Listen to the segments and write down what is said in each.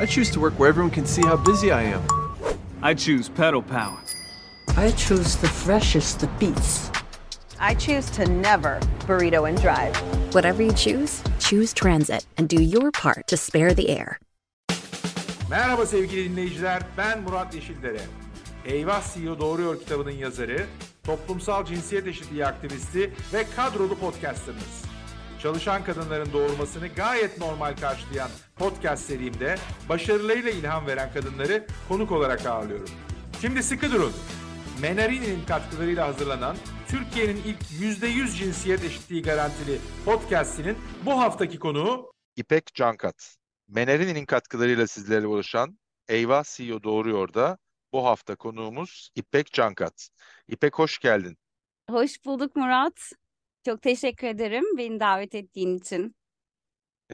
I choose to work where everyone can see how busy I am. I choose pedal power. I choose the freshest of beets. I choose to never burrito and drive. Whatever you choose, choose transit and do your part to spare the air. Merhaba sevgili dinleyiciler, ben Murat Yeşildere. Eyvah CEO Doğruyor kitabının yazarı, toplumsal cinsiyet eşitliği aktivisti ve kadrolu podcasterınız. Çalışan kadınların doğurmasını gayet normal karşılayan podcast serimde başarılarıyla ilham veren kadınları konuk olarak ağırlıyorum. Şimdi sıkı durun. Menarini'nin katkılarıyla hazırlanan Türkiye'nin ilk %100 cinsiyet eşitliği garantili podcastinin bu haftaki konuğu İpek Cankat. Menarini'nin katkılarıyla sizlere ulaşan Eyvah CEO Doğruyor da bu hafta konuğumuz İpek Cankat. İpek hoş geldin. Hoş bulduk Murat. Çok teşekkür ederim beni davet ettiğin için.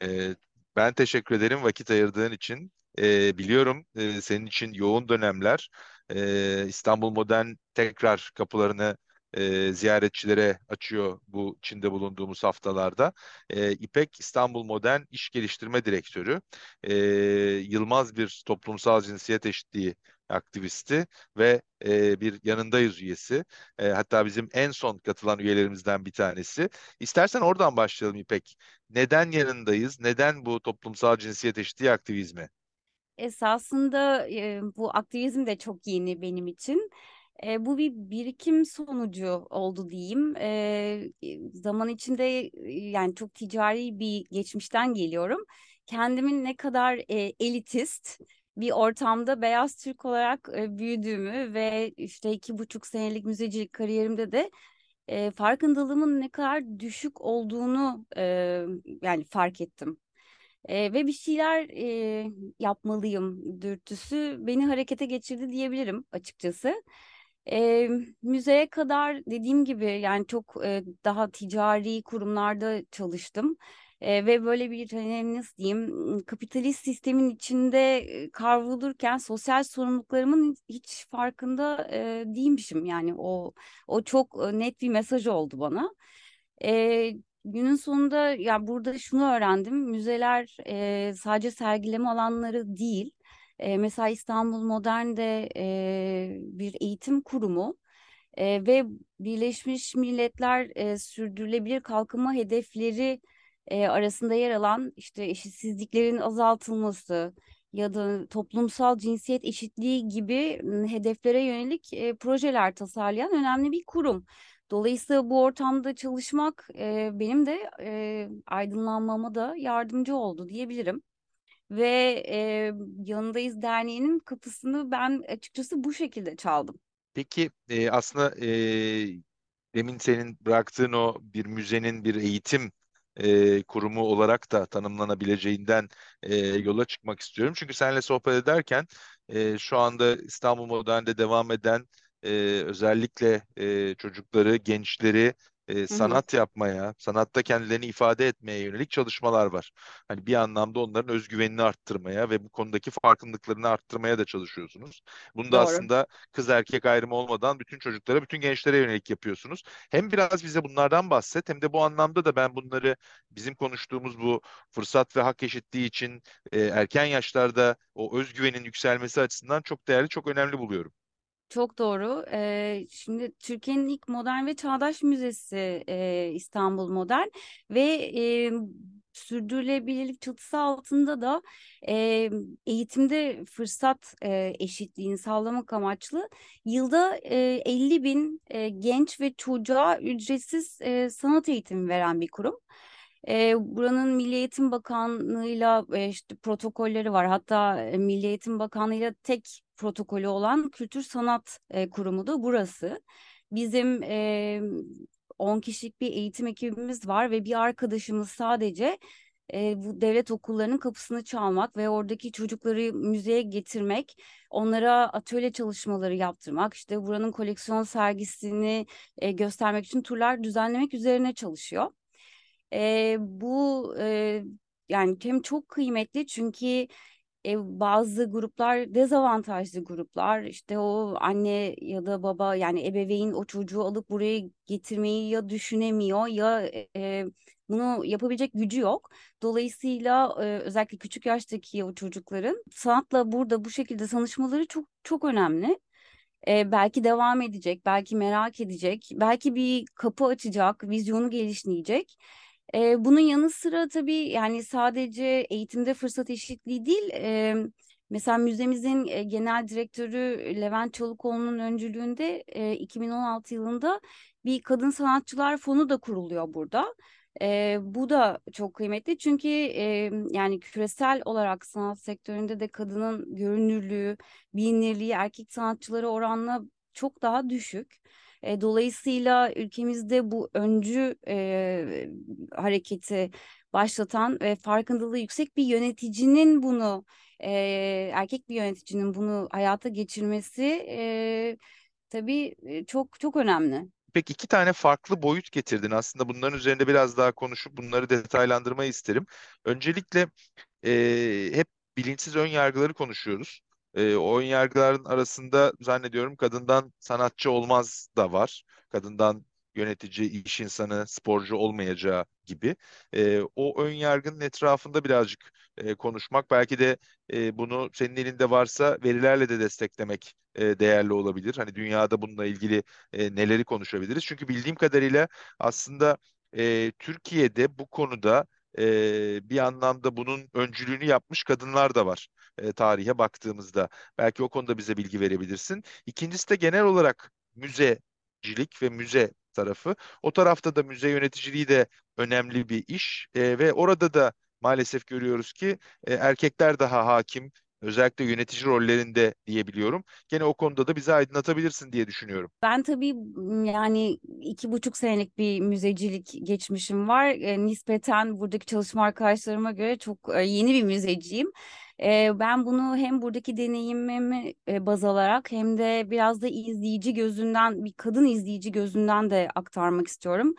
Ee, ben teşekkür ederim vakit ayırdığın için. Ee, biliyorum e, senin için yoğun dönemler. Ee, İstanbul Modern tekrar kapılarını e, ziyaretçilere açıyor bu Çin'de bulunduğumuz haftalarda. E, İpek İstanbul Modern İş Geliştirme Direktörü. E, Yılmaz bir toplumsal cinsiyet eşitliği aktivisti ve e, bir yanındayız üyesi. E, hatta bizim en son katılan üyelerimizden bir tanesi. İstersen oradan başlayalım İpek. Neden yanındayız? Neden bu toplumsal cinsiyet eşitliği aktivizmi? Esasında e, bu aktivizm de çok yeni benim için. E, bu bir birikim sonucu oldu diyeyim. E, zaman içinde e, yani çok ticari bir geçmişten geliyorum. Kendimin ne kadar e, elitist bir ortamda beyaz Türk olarak e, büyüdüğümü ve işte iki buçuk senelik müzecilik kariyerimde de e, farkındalığımın ne kadar düşük olduğunu e, yani fark ettim. E, ve bir şeyler e, yapmalıyım dürtüsü beni harekete geçirdi diyebilirim açıkçası. E, müzeye kadar dediğim gibi yani çok e, daha ticari kurumlarda çalıştım. E, ve böyle bir hani nasıl diyeyim kapitalist sistemin içinde kavrulurken sosyal sorumluluklarımın hiç farkında e, değilmişim. Yani o o çok net bir mesaj oldu bana. E, günün sonunda ya burada şunu öğrendim. Müzeler e, sadece sergileme alanları değil. E, mesela İstanbul Modern'de e, bir eğitim kurumu e, ve Birleşmiş Milletler e, sürdürülebilir kalkınma hedefleri e, arasında yer alan işte eşitsizliklerin azaltılması ya da toplumsal cinsiyet eşitliği gibi hedeflere yönelik e, projeler tasarlayan önemli bir kurum. Dolayısıyla bu ortamda çalışmak e, benim de e, aydınlanmama da yardımcı oldu diyebilirim. Ve e, Yanındayız Derneği'nin kapısını ben açıkçası bu şekilde çaldım. Peki e, aslında e, demin senin bıraktığın o bir müzenin bir eğitim e, kurumu olarak da tanımlanabileceğinden e, yola çıkmak istiyorum. Çünkü seninle sohbet ederken e, şu anda İstanbul Modern'de devam eden e, özellikle e, çocukları, gençleri e, sanat hı yapmaya, sanatta kendilerini ifade etmeye yönelik çalışmalar var. Hani bir anlamda onların özgüvenini arttırmaya ve bu konudaki farkındıklarını arttırmaya da çalışıyorsunuz. Bunu da Doğru. aslında kız erkek ayrımı olmadan bütün çocuklara, bütün gençlere yönelik yapıyorsunuz. Hem biraz bize bunlardan bahset hem de bu anlamda da ben bunları bizim konuştuğumuz bu fırsat ve hak eşitliği için e, erken yaşlarda o özgüvenin yükselmesi açısından çok değerli, çok önemli buluyorum. Çok doğru. Ee, şimdi Türkiye'nin ilk modern ve çağdaş müzesi e, İstanbul Modern ve e, sürdürülebilirlik çatısı altında da e, eğitimde fırsat e, eşitliğini sağlamak amaçlı yılda e, 50 bin e, genç ve çocuğa ücretsiz e, sanat eğitimi veren bir kurum. E, buranın Milli Eğitim Bakanlığı'yla e, işte protokolleri var. Hatta Milli Eğitim Bakanlığı'yla tek protokolü olan Kültür Sanat e, Kurumu da burası. Bizim e, 10 kişilik bir eğitim ekibimiz var ve bir arkadaşımız sadece e, bu devlet okullarının kapısını çalmak ve oradaki çocukları müzeye getirmek, onlara atölye çalışmaları yaptırmak, işte buranın koleksiyon sergisini e, göstermek için turlar düzenlemek üzerine çalışıyor. E, bu e, yani hem çok kıymetli çünkü E, bazı gruplar dezavantajlı gruplar işte o anne ya da baba yani ebeveyn o çocuğu alıp buraya getirmeyi ya düşünemiyor ya e, bunu yapabilecek gücü yok. Dolayısıyla e, özellikle küçük yaştaki o çocukların sanatla burada bu şekilde tanışmaları çok çok önemli. E, belki devam edecek, belki merak edecek, belki bir kapı açacak, vizyonu gelişleyecek. E, bunun yanı sıra tabii yani sadece eğitimde fırsat eşitliği değil, e, mesela müzemizin e, genel direktörü Levent Çolukoğlu'nun öncülüğünde e, 2016 yılında bir kadın sanatçılar fonu da kuruluyor burada. E, bu da çok kıymetli çünkü e, yani küresel olarak sanat sektöründe de kadının görünürlüğü, bilinirliği erkek sanatçılara oranla çok daha düşük. E, dolayısıyla ülkemizde bu öncü e, hareketi başlatan ve farkındalığı yüksek bir yöneticinin bunu e, erkek bir yöneticinin bunu hayata geçirmesi e, tabii çok çok önemli. Peki iki tane farklı boyut getirdin. Aslında bunların üzerinde biraz daha konuşup bunları detaylandırmayı isterim. Öncelikle e, hep bilinçsiz ön yargıları konuşuyoruz. E, o ön yargıların arasında zannediyorum kadından sanatçı olmaz da var. Kadından yönetici, iş insanı, sporcu olmayacağı gibi. E, o ön yargının etrafında birazcık e, konuşmak, belki de e, bunu senin elinde varsa verilerle de desteklemek e, değerli olabilir. Hani dünyada bununla ilgili e, neleri konuşabiliriz? Çünkü bildiğim kadarıyla aslında e, Türkiye'de bu konuda e, bir anlamda bunun öncülüğünü yapmış kadınlar da var e, tarihe baktığımızda. Belki o konuda bize bilgi verebilirsin. İkincisi de genel olarak müzecilik ve müze tarafı. O tarafta da müze yöneticiliği de önemli bir iş e, ve orada da maalesef görüyoruz ki e, erkekler daha hakim, özellikle yönetici rollerinde diyebiliyorum. Gene o konuda da bizi aydınlatabilirsin diye düşünüyorum. Ben tabii yani iki buçuk senelik bir müzecilik geçmişim var. E, nispeten buradaki çalışma arkadaşlarıma göre çok e, yeni bir müzeciyim. E, ben bunu hem buradaki deneyimimi e, baz alarak hem de biraz da izleyici gözünden, bir kadın izleyici gözünden de aktarmak istiyorum.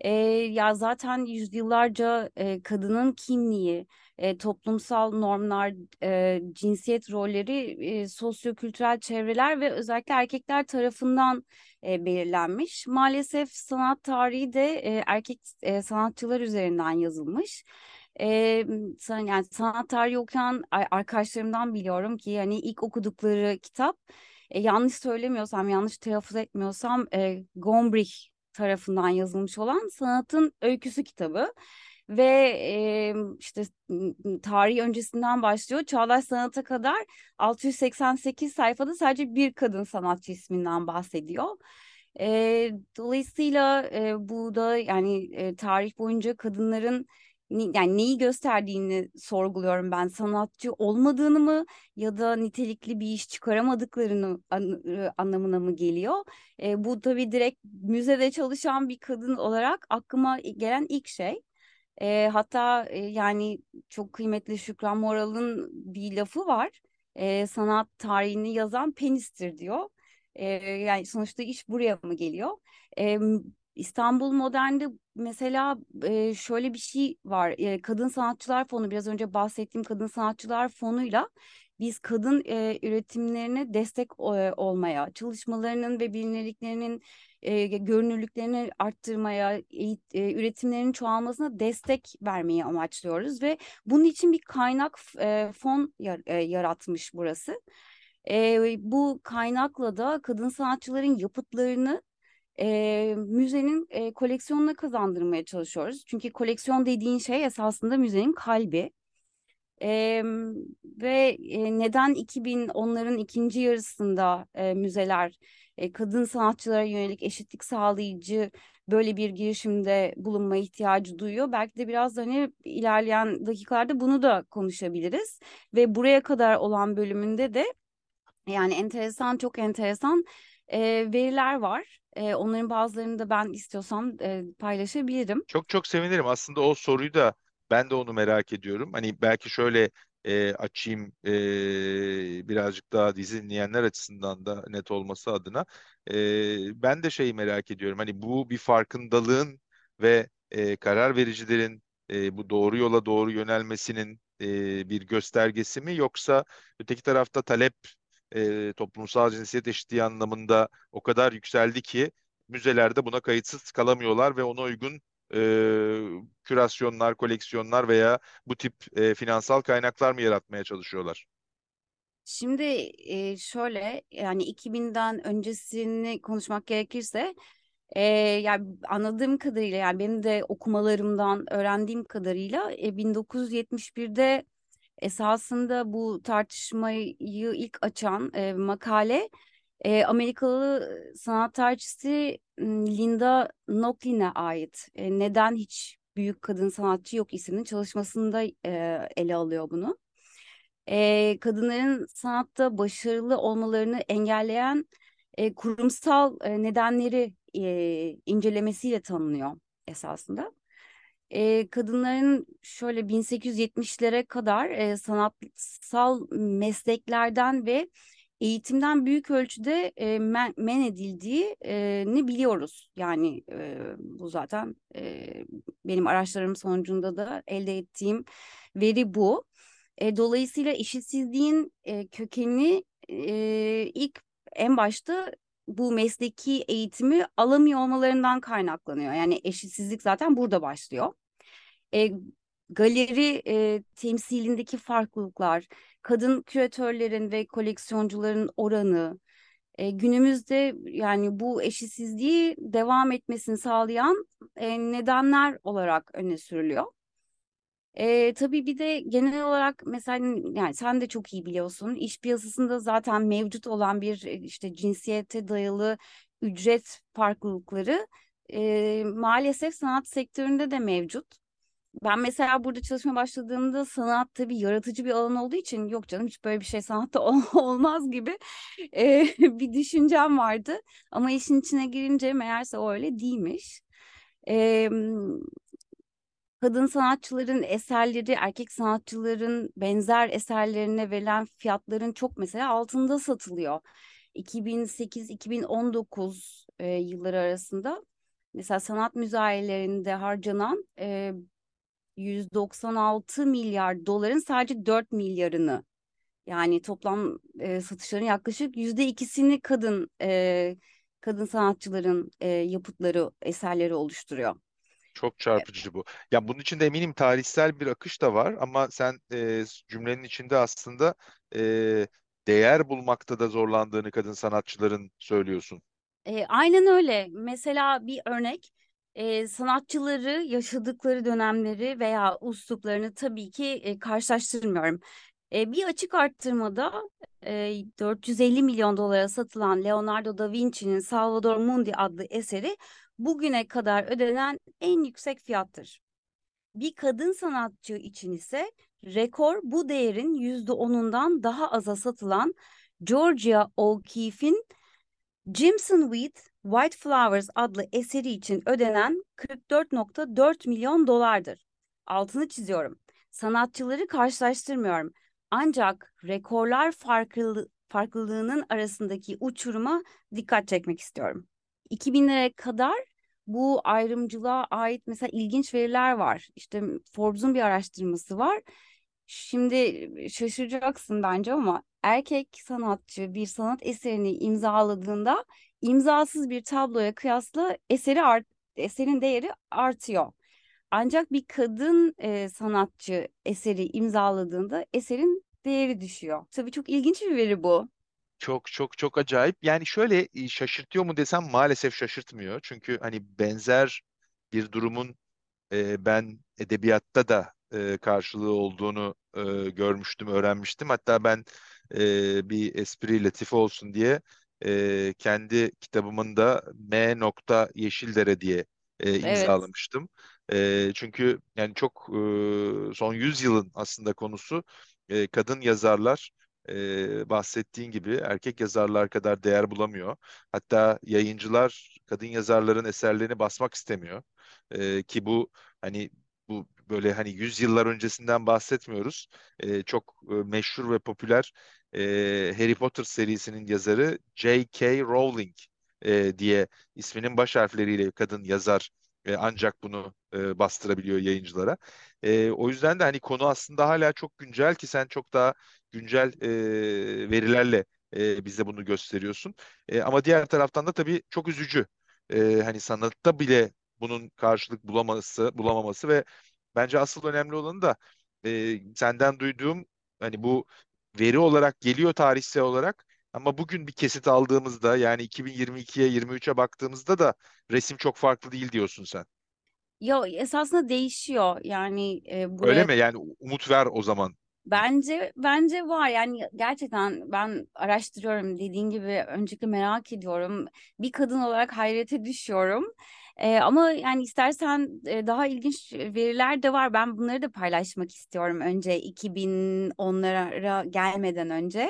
E, ya zaten yüzyıllarca e, kadının kimliği, e, toplumsal normlar, e, cinsiyet rolleri, e, sosyokültürel çevreler ve özellikle erkekler tarafından e, belirlenmiş. Maalesef sanat tarihi de e, erkek e, sanatçılar üzerinden yazılmış. E, yani sanat tarihi okuyan arkadaşlarımdan biliyorum ki yani ilk okudukları kitap e, yanlış söylemiyorsam, yanlış telaffuz etmiyorsam e, Gombrich tarafından yazılmış olan Sanatın Öyküsü kitabı ve e, işte tarih öncesinden başlıyor. Çağdaş sanata kadar 688 sayfada sadece bir kadın sanatçı isminden bahsediyor. E, dolayısıyla e, bu da yani e, tarih boyunca kadınların yani neyi gösterdiğini sorguluyorum ben sanatçı olmadığını mı ya da nitelikli bir iş çıkaramadıklarını an, anlamına mı geliyor? E, bu tabii direkt müzede çalışan bir kadın olarak aklıma gelen ilk şey. E, hatta e, yani çok kıymetli Şükran Moral'ın bir lafı var. E, sanat tarihini yazan penistir diyor. E, yani sonuçta iş buraya mı geliyor? E, İstanbul Modern'de mesela e, şöyle bir şey var. E, Kadın Sanatçılar Fonu biraz önce bahsettiğim Kadın Sanatçılar Fonu'yla biz kadın e, üretimlerine destek e, olmaya, çalışmalarının ve bilinirliklerinin e, görünürlüklerini arttırmaya, e, üretimlerinin çoğalmasına destek vermeyi amaçlıyoruz ve bunun için bir kaynak e, fon yar, e, yaratmış burası. E, bu kaynakla da kadın sanatçıların yapıtlarını e, müzenin e, koleksiyonuna kazandırmaya çalışıyoruz. Çünkü koleksiyon dediğin şey esasında müzenin kalbi. E, ve e, neden 2000 onların ikinci yarısında e, müzeler e, kadın sanatçılara yönelik eşitlik sağlayıcı böyle bir girişimde bulunma ihtiyacı duyuyor. Belki de biraz hani ilerleyen dakikalarda bunu da konuşabiliriz. Ve buraya kadar olan bölümünde de yani enteresan çok enteresan e, veriler var. E, onların bazılarını da ben istiyorsam e, paylaşabilirim. Çok çok sevinirim. Aslında o soruyu da ben de onu merak ediyorum. Hani belki şöyle e, açayım e, birazcık daha dizi açısından da net olması adına. E, ben de şeyi merak ediyorum. Hani bu bir farkındalığın ve e, karar vericilerin e, bu doğru yola doğru yönelmesinin e, bir göstergesi mi yoksa öteki tarafta talep e, toplumsal cinsiyet eşitliği anlamında o kadar yükseldi ki müzelerde buna kayıtsız kalamıyorlar ve ona uygun e, kürasyonlar, koleksiyonlar veya bu tip e, finansal kaynaklar mı yaratmaya çalışıyorlar? Şimdi e, şöyle yani 2000'den öncesini konuşmak gerekirse e, yani anladığım kadarıyla yani benim de okumalarımdan öğrendiğim kadarıyla e, 1971'de esasında bu tartışmayı ilk açan e, makale e, Amerikalı sanat tarihçisi Linda Nocklin'e ait. E, Neden Hiç Büyük Kadın Sanatçı Yok isimli çalışmasında e, ele alıyor bunu. E, kadınların sanatta başarılı olmalarını engelleyen e, kurumsal e, nedenleri e, incelemesiyle tanınıyor esasında. E, kadınların şöyle 1870'lere kadar e, sanatsal mesleklerden ve eğitimden büyük ölçüde e, men, men edildiğini biliyoruz. Yani e, bu zaten e, benim araçlarım sonucunda da elde ettiğim veri bu. E, dolayısıyla eşitsizliğin e, kökeni e, ilk en başta bu mesleki eğitimi alamıyor olmalarından kaynaklanıyor. Yani eşitsizlik zaten burada başlıyor. E, galeri e, temsilindeki farklılıklar, kadın küratörlerin ve koleksiyoncuların oranı, e, günümüzde yani bu eşitsizliği devam etmesini sağlayan e, nedenler olarak öne sürülüyor. E, tabii bir de genel olarak mesela yani sen de çok iyi biliyorsun iş piyasasında zaten mevcut olan bir işte cinsiyete dayalı ücret farklılıkları e, maalesef sanat sektöründe de mevcut. Ben mesela burada çalışmaya başladığımda sanat tabii yaratıcı bir alan olduğu için yok canım hiç böyle bir şey sanatta olmaz gibi e, bir düşüncem vardı. Ama işin içine girince meğerse öyle değilmiş. E, kadın sanatçıların eserleri erkek sanatçıların benzer eserlerine verilen fiyatların çok mesela altında satılıyor. 2008-2019 e, yılları arasında mesela sanat müzayelerinde harcanan e, 196 milyar doların sadece 4 milyarını yani toplam e, satışların yaklaşık yüzde ikisini kadın e, kadın sanatçıların e, yapıtları eserleri oluşturuyor. Çok çarpıcı bu. Ya bunun içinde eminim tarihsel bir akış da var ama sen e, cümlenin içinde aslında e, değer bulmakta da zorlandığını kadın sanatçıların söylüyorsun. E, aynen öyle. Mesela bir örnek e, sanatçıları yaşadıkları dönemleri veya usluplarını tabii ki e, karşılaştırmıyorum. E, bir açık arttırmada e, 450 milyon dolara satılan Leonardo da Vinci'nin Salvador Mundi adlı eseri bugüne kadar ödenen en yüksek fiyattır. Bir kadın sanatçı için ise rekor bu değerin %10'undan daha aza satılan Georgia O'Keeffe'in Jimson Wheat White Flowers adlı eseri için ödenen 44.4 milyon dolardır. Altını çiziyorum. Sanatçıları karşılaştırmıyorum. Ancak rekorlar farklı, farklılığının arasındaki uçuruma dikkat çekmek istiyorum. 2000'lere kadar bu ayrımcılığa ait mesela ilginç veriler var. İşte Forbes'un bir araştırması var. Şimdi şaşıracaksın bence ama erkek sanatçı bir sanat eserini imzaladığında imzasız bir tabloya kıyasla eseri art, eserin değeri artıyor. Ancak bir kadın e, sanatçı eseri imzaladığında eserin değeri düşüyor. Tabii çok ilginç bir veri bu. Çok çok çok acayip. Yani şöyle e, şaşırtıyor mu desem maalesef şaşırtmıyor. Çünkü hani benzer bir durumun e, ben edebiyatta da e, karşılığı olduğunu e, görmüştüm, öğrenmiştim. Hatta ben e, bir espri latife olsun diye e, kendi kitabımın da M. nokta Yeşildere diye e, Evet. imzalamıştım. E, çünkü yani çok e, son 100 yılın aslında konusu e, kadın yazarlar e, bahsettiğin gibi erkek yazarlar kadar değer bulamıyor. Hatta yayıncılar kadın yazarların eserlerini basmak istemiyor. E, ki bu hani bu böyle hani 100 yıllar öncesinden bahsetmiyoruz. E, çok e, meşhur ve popüler e, Harry Potter serisinin yazarı J.K. Rowling e, diye isminin baş harfleriyle kadın yazar e, ancak bunu e, bastırabiliyor yayıncılara. E, o yüzden de hani konu aslında hala çok güncel ki sen çok daha güncel e, verilerle e, bize bunu gösteriyorsun. E, ama diğer taraftan da tabii çok üzücü. E, hani sanatta bile bunun karşılık bulaması, bulamaması ve bence asıl önemli olanı da e, senden duyduğum hani bu veri olarak geliyor tarihsel olarak ama bugün bir kesit aldığımızda yani 2022'ye 23'e baktığımızda da resim çok farklı değil diyorsun sen. Yo esasında değişiyor yani e, buraya Öyle mi? Yani umut ver o zaman. Bence bence var yani gerçekten ben araştırıyorum dediğin gibi öncelikle merak ediyorum bir kadın olarak hayrete düşüyorum Ee, ama yani istersen e, daha ilginç veriler de var. Ben bunları da paylaşmak istiyorum önce 2010'lara gelmeden önce.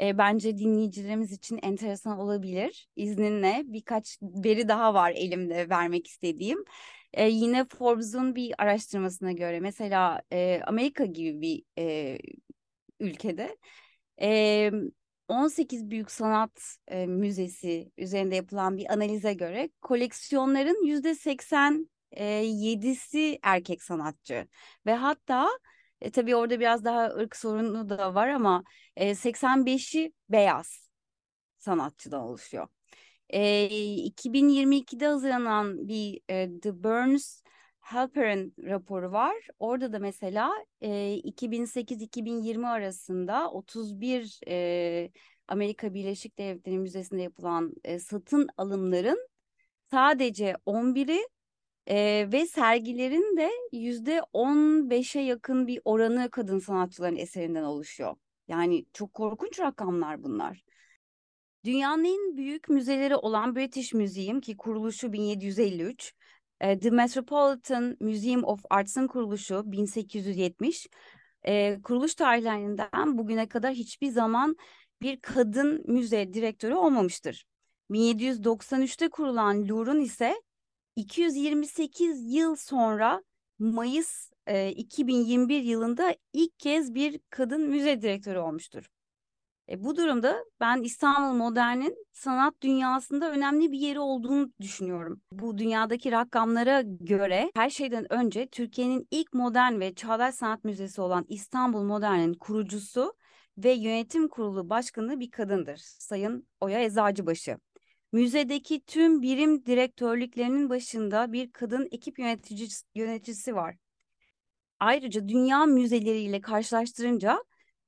Ee, bence dinleyicilerimiz için enteresan olabilir. İzninle birkaç veri daha var elimde vermek istediğim. E, yine Forbes'un bir araştırmasına göre mesela e, Amerika gibi bir e, ülkede e, 18 Büyük Sanat e, Müzesi üzerinde yapılan bir analize göre koleksiyonların %87'si erkek sanatçı ve hatta e, tabii orada biraz daha ırk sorunu da var ama e, 85'i beyaz sanatçıdan oluşuyor. E, 2022'de hazırlanan bir e, The Burns Halperin raporu var. Orada da mesela e, 2008-2020 arasında 31 e, Amerika Birleşik Devletleri Müzesi'nde yapılan e, satın alımların sadece 11'i e, ve sergilerin de %15'e yakın bir oranı kadın sanatçıların eserinden oluşuyor. Yani çok korkunç rakamlar bunlar. Dünyanın en büyük müzeleri olan British Museum ki kuruluşu 1753, e, The Metropolitan Museum of Arts'ın kuruluşu 1870, e, kuruluş tarihlerinden bugüne kadar hiçbir zaman bir kadın müze direktörü olmamıştır. 1793'te kurulan Louvre'un ise 228 yıl sonra Mayıs e, 2021 yılında ilk kez bir kadın müze direktörü olmuştur. E, bu durumda ben İstanbul Modern'in sanat dünyasında önemli bir yeri olduğunu düşünüyorum. Bu dünyadaki rakamlara göre her şeyden önce Türkiye'nin ilk modern ve çağdaş sanat müzesi olan İstanbul Modern'in kurucusu ve yönetim kurulu başkanı bir kadındır. Sayın Oya Eczacıbaşı. Müzedeki tüm birim direktörlüklerinin başında bir kadın ekip yöneticisi, yöneticisi var. Ayrıca dünya müzeleriyle karşılaştırınca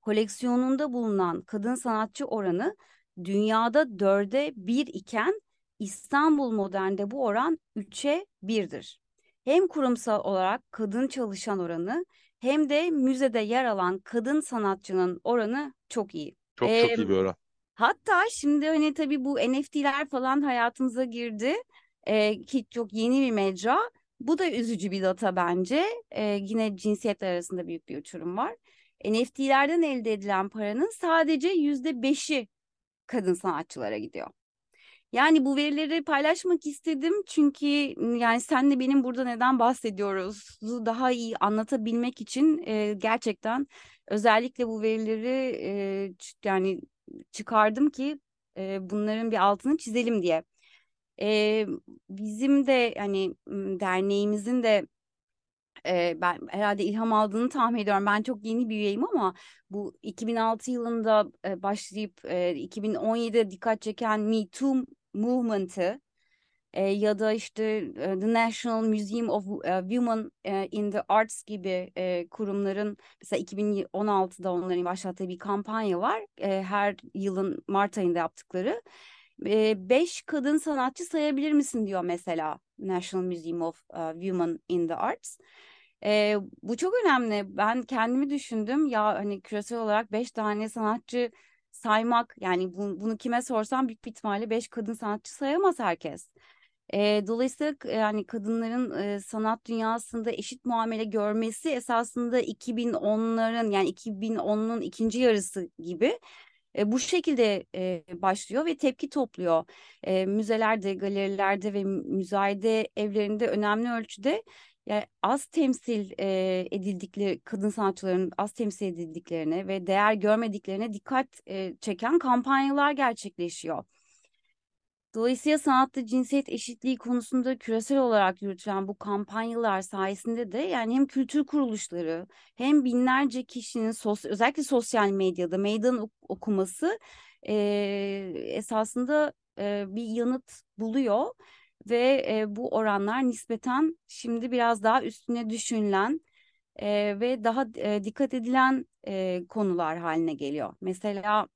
koleksiyonunda bulunan kadın sanatçı oranı dünyada dörde bir iken İstanbul Modern'de bu oran üçe birdir. Hem kurumsal olarak kadın çalışan oranı hem de müzede yer alan kadın sanatçının oranı çok iyi. Çok Ee, çok iyi bir oran. Hatta şimdi hani tabii bu NFT'ler falan hayatımıza girdi ee, ki çok yeni bir mecra. Bu da üzücü bir data bence. Ee, yine cinsiyetler arasında büyük bir uçurum var. NFT'lerden elde edilen paranın sadece yüzde beşi kadın sanatçılara gidiyor. Yani bu verileri paylaşmak istedim çünkü yani senle benim burada neden bahsediyoruz daha iyi anlatabilmek için e, gerçekten özellikle bu verileri e, yani çıkardım ki e, bunların bir altını çizelim diye. E, bizim de hani derneğimizin de e, ben herhalde ilham aldığını tahmin ediyorum. Ben çok yeni bir üyeyim ama bu 2006 yılında e, başlayıp e, 2017'de dikkat çeken Me Too movement'ı e, ya da işte e, The National Museum of e, Women in the Arts gibi e, kurumların mesela 2016'da onların başlattığı bir kampanya var. E, her yılın Mart ayında yaptıkları. E, beş kadın sanatçı sayabilir misin diyor mesela National Museum of uh, Women in the Arts. E, bu çok önemli. Ben kendimi düşündüm ya hani küresel olarak beş tane sanatçı saymak yani bu, bunu kime sorsam büyük bir ihtimalle beş kadın sanatçı sayamaz herkes. E, dolayısıyla yani kadınların e, sanat dünyasında eşit muamele görmesi esasında 2010'ların yani 2010'un ikinci yarısı gibi e, bu şekilde e, başlıyor ve tepki topluyor. E, müzelerde, galerilerde ve müzayede evlerinde önemli ölçüde yani az temsil e, edildikleri kadın sanatçıların az temsil edildiklerine ve değer görmediklerine dikkat e, çeken kampanyalar gerçekleşiyor. Dolayısıyla sanatta cinsiyet eşitliği konusunda küresel olarak yürütülen bu kampanyalar sayesinde de yani hem kültür kuruluşları hem binlerce kişinin sos özellikle sosyal medyada meydan ok- okuması e, esasında e, bir yanıt buluyor ve e, bu oranlar nispeten şimdi biraz daha üstüne düşünülen e, ve daha e, dikkat edilen e, konular haline geliyor. Mesela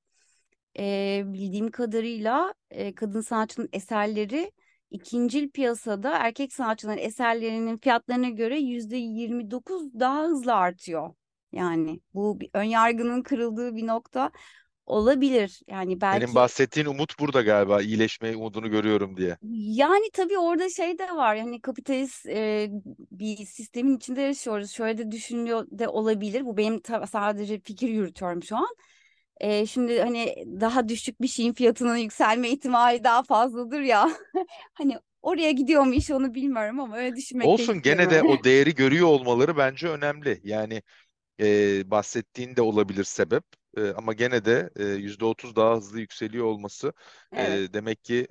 e, bildiğim kadarıyla e, kadın sanatçının eserleri ikincil piyasada erkek sanatçıların eserlerinin fiyatlarına göre yüzde 29 daha hızlı artıyor. Yani bu bir ön yargının kırıldığı bir nokta olabilir. Yani Benim belki bahsettiğin umut burada galiba. İyileşme umudunu görüyorum diye. yani tabii orada şey de var. Yani kapitalist e, bir sistemin içinde yaşıyoruz. Şöyle de düşünüyor de olabilir. Bu benim ta- sadece fikir yürütüyorum şu an. E, şimdi hani daha düşük bir şeyin fiyatının yükselme ihtimali daha fazladır ya. Hani oraya gidiyor mu iş onu bilmiyorum ama öyle düşünmek Olsun gene de o değeri görüyor olmaları bence önemli. Yani e, bahsettiğin de olabilir sebep. E, ama gene de e, %30 daha hızlı yükseliyor olması e, Evet. demek ki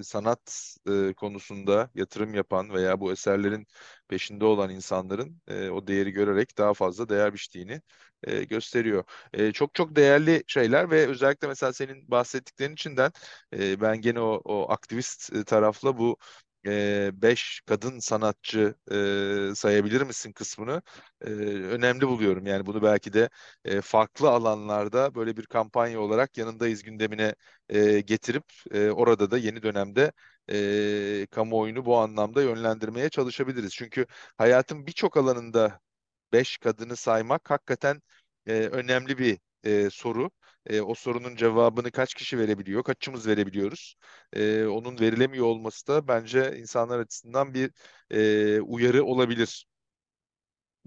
e, sanat e, konusunda yatırım yapan veya bu eserlerin peşinde olan insanların e, o değeri görerek daha fazla değer biçtiğini e, gösteriyor. E, çok çok değerli şeyler ve özellikle mesela senin bahsettiklerin içinden e, ben gene o, o aktivist e, tarafla bu e, beş kadın sanatçı e, sayabilir misin kısmını e, önemli buluyorum. Yani bunu belki de e, farklı alanlarda böyle bir kampanya olarak yanındayız gündemine e, getirip e, orada da yeni dönemde e, kamuoyunu bu anlamda yönlendirmeye çalışabiliriz. Çünkü hayatın birçok alanında beş kadını saymak hakikaten e, önemli bir e, soru. E, o sorunun cevabını kaç kişi verebiliyor, kaçımız verebiliyoruz? E, onun verilemiyor olması da bence insanlar açısından bir e, uyarı olabilir.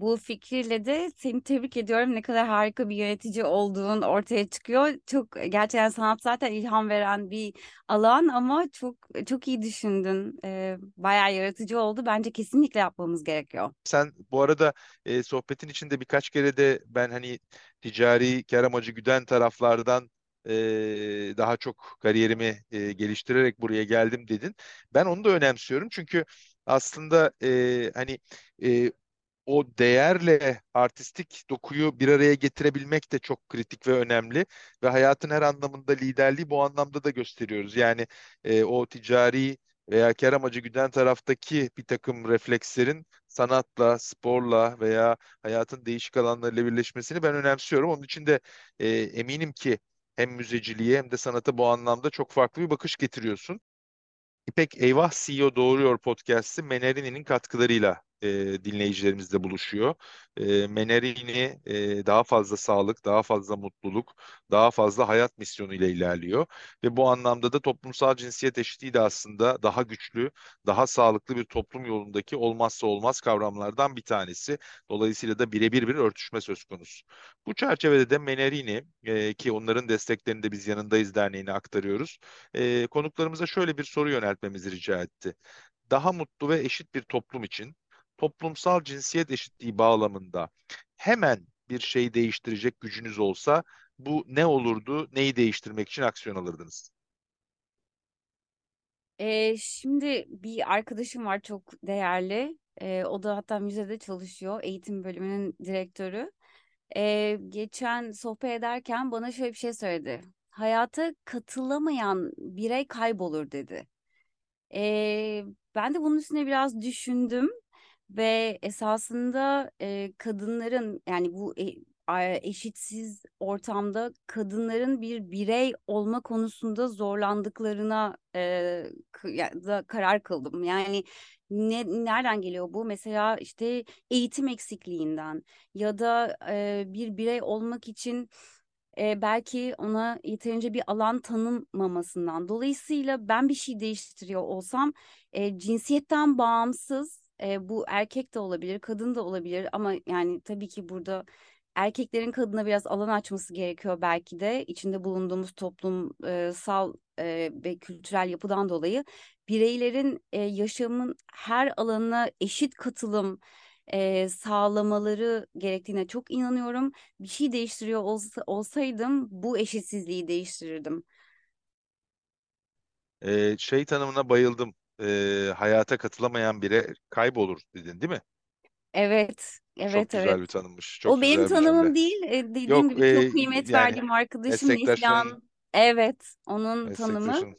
Bu fikirle de seni tebrik ediyorum. Ne kadar harika bir yönetici olduğun ortaya çıkıyor. Çok gerçekten sanat zaten ilham veren bir alan ama çok çok iyi düşündün. Ee, bayağı yaratıcı oldu. Bence kesinlikle yapmamız gerekiyor. Sen bu arada e, sohbetin içinde birkaç kere de ben hani ticari kar amacı güden taraflardan e, daha çok kariyerimi e, geliştirerek buraya geldim dedin. Ben onu da önemsiyorum çünkü aslında e, hani e, o değerle artistik dokuyu bir araya getirebilmek de çok kritik ve önemli ve hayatın her anlamında liderliği bu anlamda da gösteriyoruz. Yani e, o ticari veya kar amacı güden taraftaki bir takım reflekslerin sanatla, sporla veya hayatın değişik alanlarıyla birleşmesini ben önemsiyorum. Onun için de e, eminim ki hem müzeciliğe hem de sanata bu anlamda çok farklı bir bakış getiriyorsun. İpek Eyvah CEO Doğuruyor podcast'i Menerini'nin katkılarıyla e, dinleyicilerimizle buluşuyor. E, Menerini e, daha fazla sağlık, daha fazla mutluluk, daha fazla hayat misyonu ile ilerliyor. Ve bu anlamda da toplumsal cinsiyet eşitliği de aslında daha güçlü, daha sağlıklı bir toplum yolundaki olmazsa olmaz kavramlardan bir tanesi. Dolayısıyla da birebir bir örtüşme söz konusu. Bu çerçevede de Menerini e, ki onların desteklerini de biz yanındayız derneğine aktarıyoruz. E, konuklarımıza şöyle bir soru yöneltmemizi rica etti. Daha mutlu ve eşit bir toplum için toplumsal cinsiyet eşitliği bağlamında hemen bir şey değiştirecek gücünüz olsa bu ne olurdu? Neyi değiştirmek için aksiyon alırdınız? Ee, şimdi bir arkadaşım var çok değerli. Ee, o da hatta müzede çalışıyor. Eğitim bölümünün direktörü. Ee, geçen sohbet ederken bana şöyle bir şey söyledi. Hayata katılamayan birey kaybolur dedi. Ee, ben de bunun üstüne biraz düşündüm ve esasında e, kadınların yani bu e- eşitsiz ortamda kadınların bir birey olma konusunda zorlandıklarına e, da karar kıldım. Yani ne, nereden geliyor bu? Mesela işte eğitim eksikliğinden ya da e, bir birey olmak için e, belki ona yeterince bir alan tanınmamasından. Dolayısıyla ben bir şey değiştiriyor olsam e, cinsiyetten bağımsız e, bu erkek de olabilir, kadın da olabilir ama yani tabii ki burada erkeklerin kadına biraz alan açması gerekiyor belki de içinde bulunduğumuz toplumsal e, ve kültürel yapıdan dolayı bireylerin e, yaşamın her alanına eşit katılım e, sağlamaları gerektiğine çok inanıyorum. Bir şey değiştiriyor olsa, olsaydım bu eşitsizliği değiştirirdim. E, şey tanımına bayıldım. E, hayata katılamayan biri kaybolur dedin değil mi? Evet, Çok evet, güzel evet. bir tanımmış. Çok O benim güzel bir cümle. tanımım değil. E, dediğim Yok gibi e, çok kıymet yani verdiğim arkadaşım meslektaşların Neslihan. Evet, onun tanımı. meslektaşın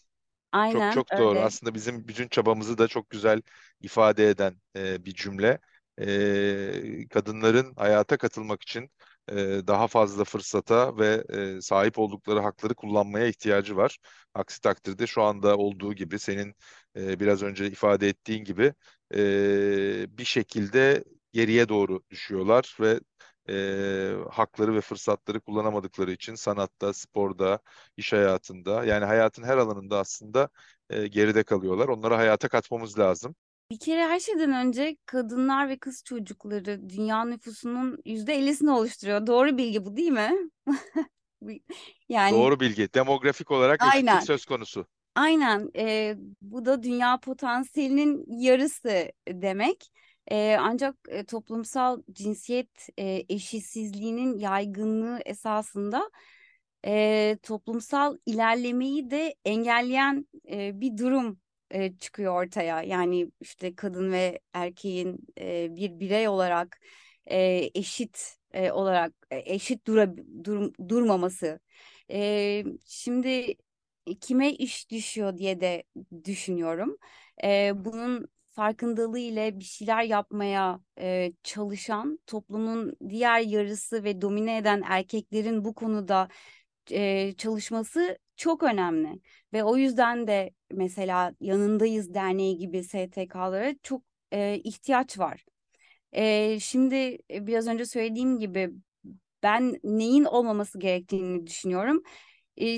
çok Aynen çok doğru. öyle. Aslında bizim bütün çabamızı da çok güzel ifade eden e, bir cümle. E, kadınların hayata katılmak için e, daha fazla fırsata ve e, sahip oldukları hakları kullanmaya ihtiyacı var. Aksi takdirde şu anda olduğu gibi senin e, biraz önce ifade ettiğin gibi e, bir şekilde geriye doğru düşüyorlar ve e, hakları ve fırsatları kullanamadıkları için sanatta, sporda, iş hayatında yani hayatın her alanında aslında e, geride kalıyorlar. Onları hayata katmamız lazım. Bir kere her şeyden önce kadınlar ve kız çocukları dünya nüfusunun yüzde ellisini oluşturuyor. Doğru bilgi bu değil mi? Yani Doğru bilgi. Demografik olarak eşitlik aynen. söz konusu. Aynen, e, bu da dünya potansiyelinin yarısı demek. E, ancak e, toplumsal cinsiyet e, eşitsizliğinin yaygınlığı esasında e, toplumsal ilerlemeyi de engelleyen e, bir durum e, çıkıyor ortaya. Yani işte kadın ve erkeğin e, bir birey olarak e, eşit e, olarak e, eşit dura, dur, durmaması. E, şimdi kime iş düşüyor diye de düşünüyorum. Ee, bunun farkındalığı ile bir şeyler yapmaya e, çalışan toplumun diğer yarısı ve domine eden erkeklerin bu konuda e, çalışması çok önemli. Ve o yüzden de mesela Yanındayız Derneği gibi STK'lara çok e, ihtiyaç var. E, şimdi biraz önce söylediğim gibi ben neyin olmaması gerektiğini düşünüyorum.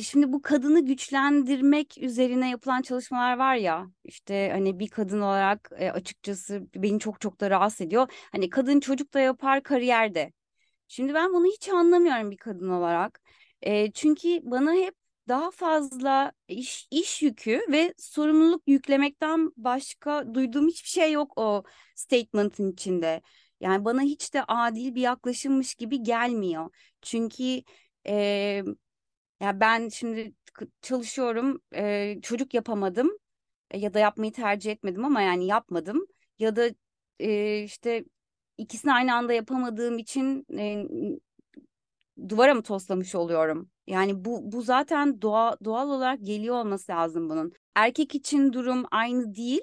Şimdi bu kadını güçlendirmek üzerine yapılan çalışmalar var ya işte hani bir kadın olarak e, açıkçası beni çok çok da rahatsız ediyor. Hani kadın çocuk da yapar kariyerde. Şimdi ben bunu hiç anlamıyorum bir kadın olarak. E, çünkü bana hep daha fazla iş, iş yükü ve sorumluluk yüklemekten başka duyduğum hiçbir şey yok o statement'ın içinde. Yani bana hiç de adil bir yaklaşımmış gibi gelmiyor. Çünkü e, ya ben şimdi çalışıyorum, e, çocuk yapamadım e, ya da yapmayı tercih etmedim ama yani yapmadım. Ya da e, işte ikisini aynı anda yapamadığım için e, duvara mı toslamış oluyorum? Yani bu bu zaten doğa, doğal olarak geliyor olması lazım bunun. Erkek için durum aynı değil.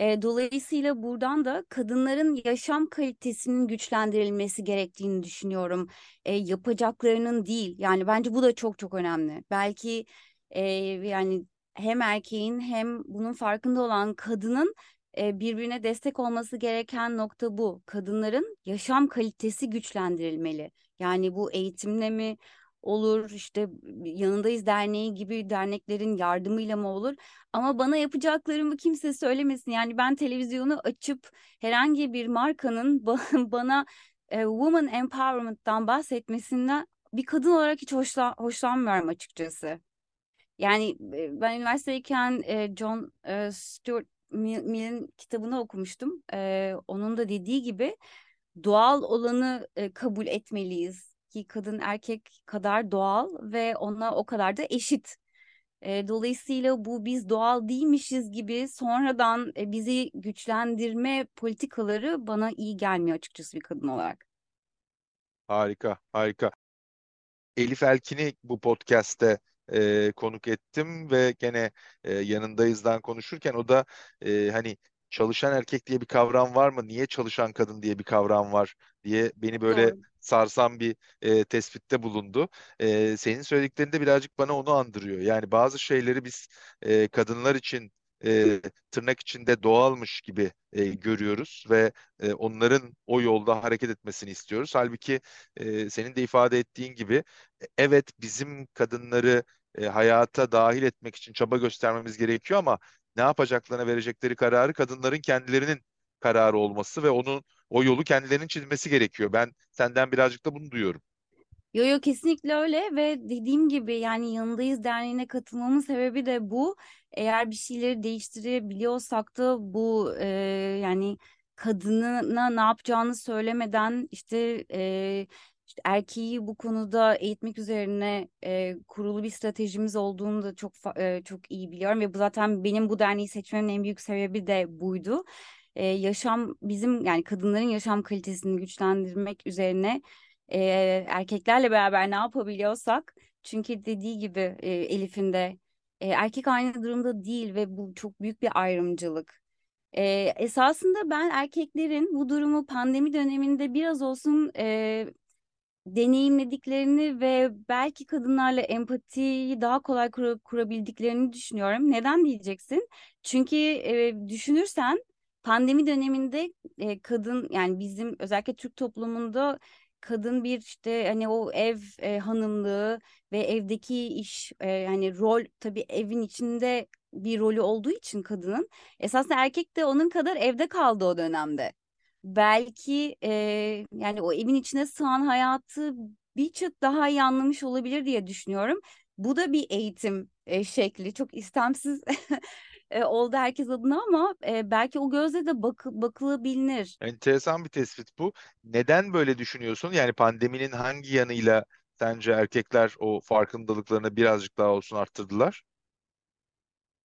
E, dolayısıyla buradan da kadınların yaşam kalitesinin güçlendirilmesi gerektiğini düşünüyorum. E, yapacaklarının değil. Yani bence bu da çok çok önemli. Belki e, yani hem erkeğin hem bunun farkında olan kadının e, birbirine destek olması gereken nokta bu. Kadınların yaşam kalitesi güçlendirilmeli. Yani bu eğitimle mi olur işte yanındayız derneği gibi derneklerin yardımıyla mı olur ama bana yapacaklarımı kimse söylemesin yani ben televizyonu açıp herhangi bir markanın bana e, woman empowerment'tan bahsetmesinden bir kadın olarak hiç hoşlan hoşlanmıyorum açıkçası. Yani e, ben üniversiteyken e, John e, Stuart Mill'in kitabını okumuştum. E, onun da dediği gibi doğal olanı e, kabul etmeliyiz ki kadın erkek kadar doğal ve ona o kadar da eşit. E, dolayısıyla bu biz doğal değilmişiz gibi sonradan e, bizi güçlendirme politikaları bana iyi gelmiyor açıkçası bir kadın olarak. Harika, harika. Elif Elkin'i bu podcast'te e, konuk ettim ve gene e, yanındayızdan konuşurken o da e, hani çalışan erkek diye bir kavram var mı? Niye çalışan kadın diye bir kavram var diye beni böyle Doğru. sarsan bir e, tespitte bulundu. E, senin söylediklerinde birazcık bana onu andırıyor. Yani bazı şeyleri biz e, kadınlar için e, tırnak içinde doğalmış gibi e, görüyoruz ve e, onların o yolda hareket etmesini istiyoruz. Halbuki e, senin de ifade ettiğin gibi evet bizim kadınları e, hayata dahil etmek için çaba göstermemiz gerekiyor ama ne yapacaklarına verecekleri kararı kadınların kendilerinin kararı olması ve onun o yolu kendilerinin çizmesi gerekiyor. Ben senden birazcık da bunu duyuyorum. Yo yo kesinlikle öyle ve dediğim gibi yani yanındayız derneğine katılmamın sebebi de bu. Eğer bir şeyleri değiştirebiliyorsak da bu e, yani kadınına ne yapacağını söylemeden işte e, işte erkeği bu konuda eğitmek üzerine e, kurulu bir stratejimiz olduğunu da çok e, çok iyi biliyorum ve bu zaten benim bu derneği seçmemin en büyük sebebi de buydu. E, yaşam bizim yani kadınların yaşam kalitesini güçlendirmek üzerine e, erkeklerle beraber ne yapabiliyorsak çünkü dediği gibi e, Elif'in de e, erkek aynı durumda değil ve bu çok büyük bir ayrımcılık. E, esasında ben erkeklerin bu durumu pandemi döneminde biraz olsun e, deneyimlediklerini ve belki kadınlarla empatiyi daha kolay kur kurabildiklerini düşünüyorum. Neden diyeceksin? Çünkü e, düşünürsen pandemi döneminde e, kadın yani bizim özellikle Türk toplumunda kadın bir işte hani o ev e, hanımlığı ve evdeki iş e, hani rol tabii evin içinde bir rolü olduğu için kadının esasında erkek de onun kadar evde kaldı o dönemde. Belki e, yani o evin içine sığan hayatı bir çıt daha iyi anlamış olabilir diye düşünüyorum. Bu da bir eğitim e, şekli. Çok istemsiz e, oldu herkes adına ama e, belki o gözle de bak bakılabilir. Enteresan bir tespit bu. Neden böyle düşünüyorsun? Yani pandeminin hangi yanıyla sence erkekler o farkındalıklarını birazcık daha olsun arttırdılar?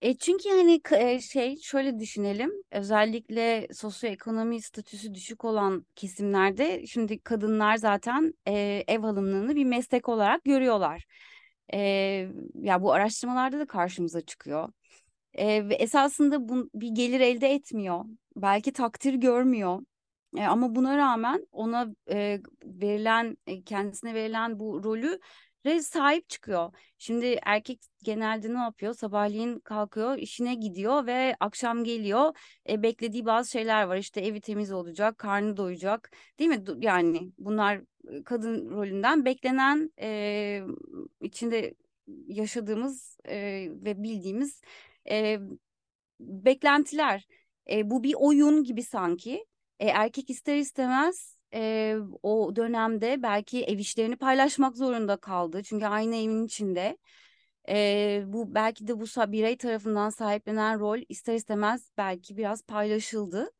E çünkü e, şey şöyle düşünelim özellikle sosyoekonomi statüsü düşük olan kesimlerde şimdi kadınlar zaten e, ev hanımlığını bir meslek olarak görüyorlar. E, ya bu araştırmalarda da karşımıza çıkıyor. E, ve esasında bu bir gelir elde etmiyor. Belki takdir görmüyor. E, ama buna rağmen ona e, verilen e, kendisine verilen bu rolü sahip çıkıyor. Şimdi erkek genelde ne yapıyor? Sabahleyin kalkıyor, işine gidiyor ve akşam geliyor. E, beklediği bazı şeyler var. İşte evi temiz olacak, karnı doyacak. Değil mi? Yani bunlar kadın rolünden beklenen e, içinde yaşadığımız e, ve bildiğimiz e, beklentiler. E, bu bir oyun gibi sanki. E, erkek ister istemez e, o dönemde belki ev işlerini paylaşmak zorunda kaldı. Çünkü aynı evin içinde. E, bu belki de bu birey tarafından sahiplenen rol ister istemez belki biraz paylaşıldı.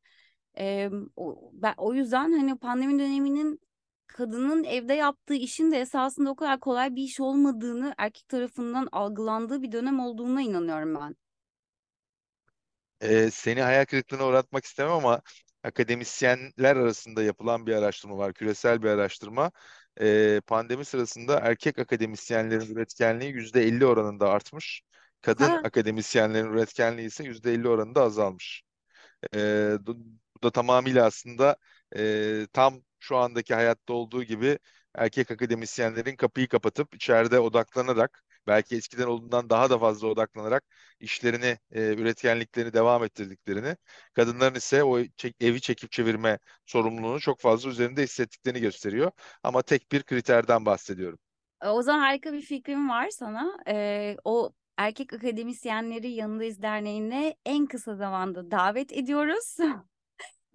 E, o, ben, o yüzden hani pandemi döneminin kadının evde yaptığı işin de esasında o kadar kolay bir iş olmadığını erkek tarafından algılandığı bir dönem olduğuna inanıyorum ben. Ee, seni hayal kırıklığına uğratmak istemem ama akademisyenler arasında yapılan bir araştırma var, küresel bir araştırma. Ee, pandemi sırasında erkek akademisyenlerin üretkenliği %50 oranında artmış. Kadın Ha. akademisyenlerin üretkenliği ise %50 oranında azalmış. Ee, bu bu da tamamıyla aslında e, tam şu andaki hayatta olduğu gibi erkek akademisyenlerin kapıyı kapatıp içeride odaklanarak belki eskiden olduğundan daha da fazla odaklanarak işlerini, e, üretkenliklerini devam ettirdiklerini, kadınların ise o çek- evi çekip çevirme sorumluluğunu çok fazla üzerinde hissettiklerini gösteriyor. Ama tek bir kriterden bahsediyorum. E, O zaman harika bir fikrim var sana. Ee, o erkek akademisyenleri Yanındayız Derneği'ne en kısa zamanda davet ediyoruz.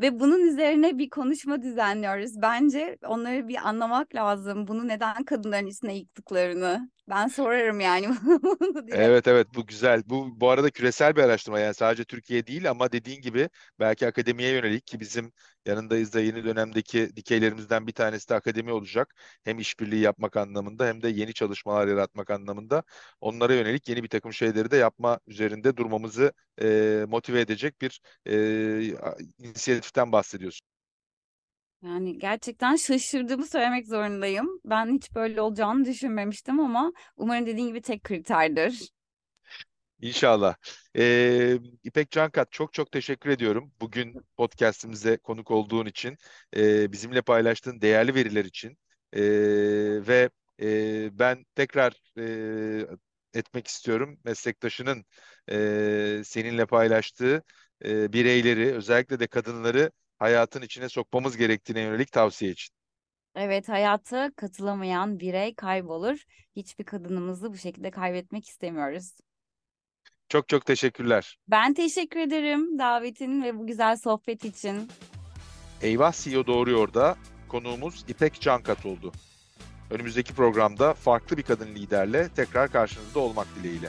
Ve bunun üzerine bir konuşma düzenliyoruz. Bence onları bir anlamak lazım. Bunu neden kadınların üstüne yıktıklarını. Ben sorarım yani. Evet evet bu güzel. Bu bu arada küresel bir araştırma yani sadece Türkiye değil ama dediğin gibi belki akademiye yönelik ki bizim yanındayız da yeni dönemdeki dikeylerimizden bir tanesi de akademi olacak. Hem işbirliği yapmak anlamında hem de yeni çalışmalar yaratmak anlamında onlara yönelik yeni bir takım şeyleri de yapma üzerinde durmamızı e, motive edecek bir e, inisiyatiften bahsediyorsun. Yani gerçekten şaşırdığımı söylemek zorundayım. Ben hiç böyle olacağını düşünmemiştim ama umarım dediğin gibi tek kriterdir. İnşallah. Ee, İpek Cankat çok çok teşekkür ediyorum. Bugün podcastimize konuk olduğun için, e, bizimle paylaştığın değerli veriler için E, ve e, ben tekrar e, etmek istiyorum meslektaşının e, seninle paylaştığı e, bireyleri, özellikle de kadınları hayatın içine sokmamız gerektiğine yönelik tavsiye için. Evet, hayata katılamayan birey kaybolur. Hiçbir kadınımızı bu şekilde kaybetmek istemiyoruz. Çok çok teşekkürler. Ben teşekkür ederim davetin ve bu güzel sohbet için. Eyvah CEO Doğruyor da konuğumuz İpek Cankat oldu. Önümüzdeki programda farklı bir kadın liderle tekrar karşınızda olmak dileğiyle.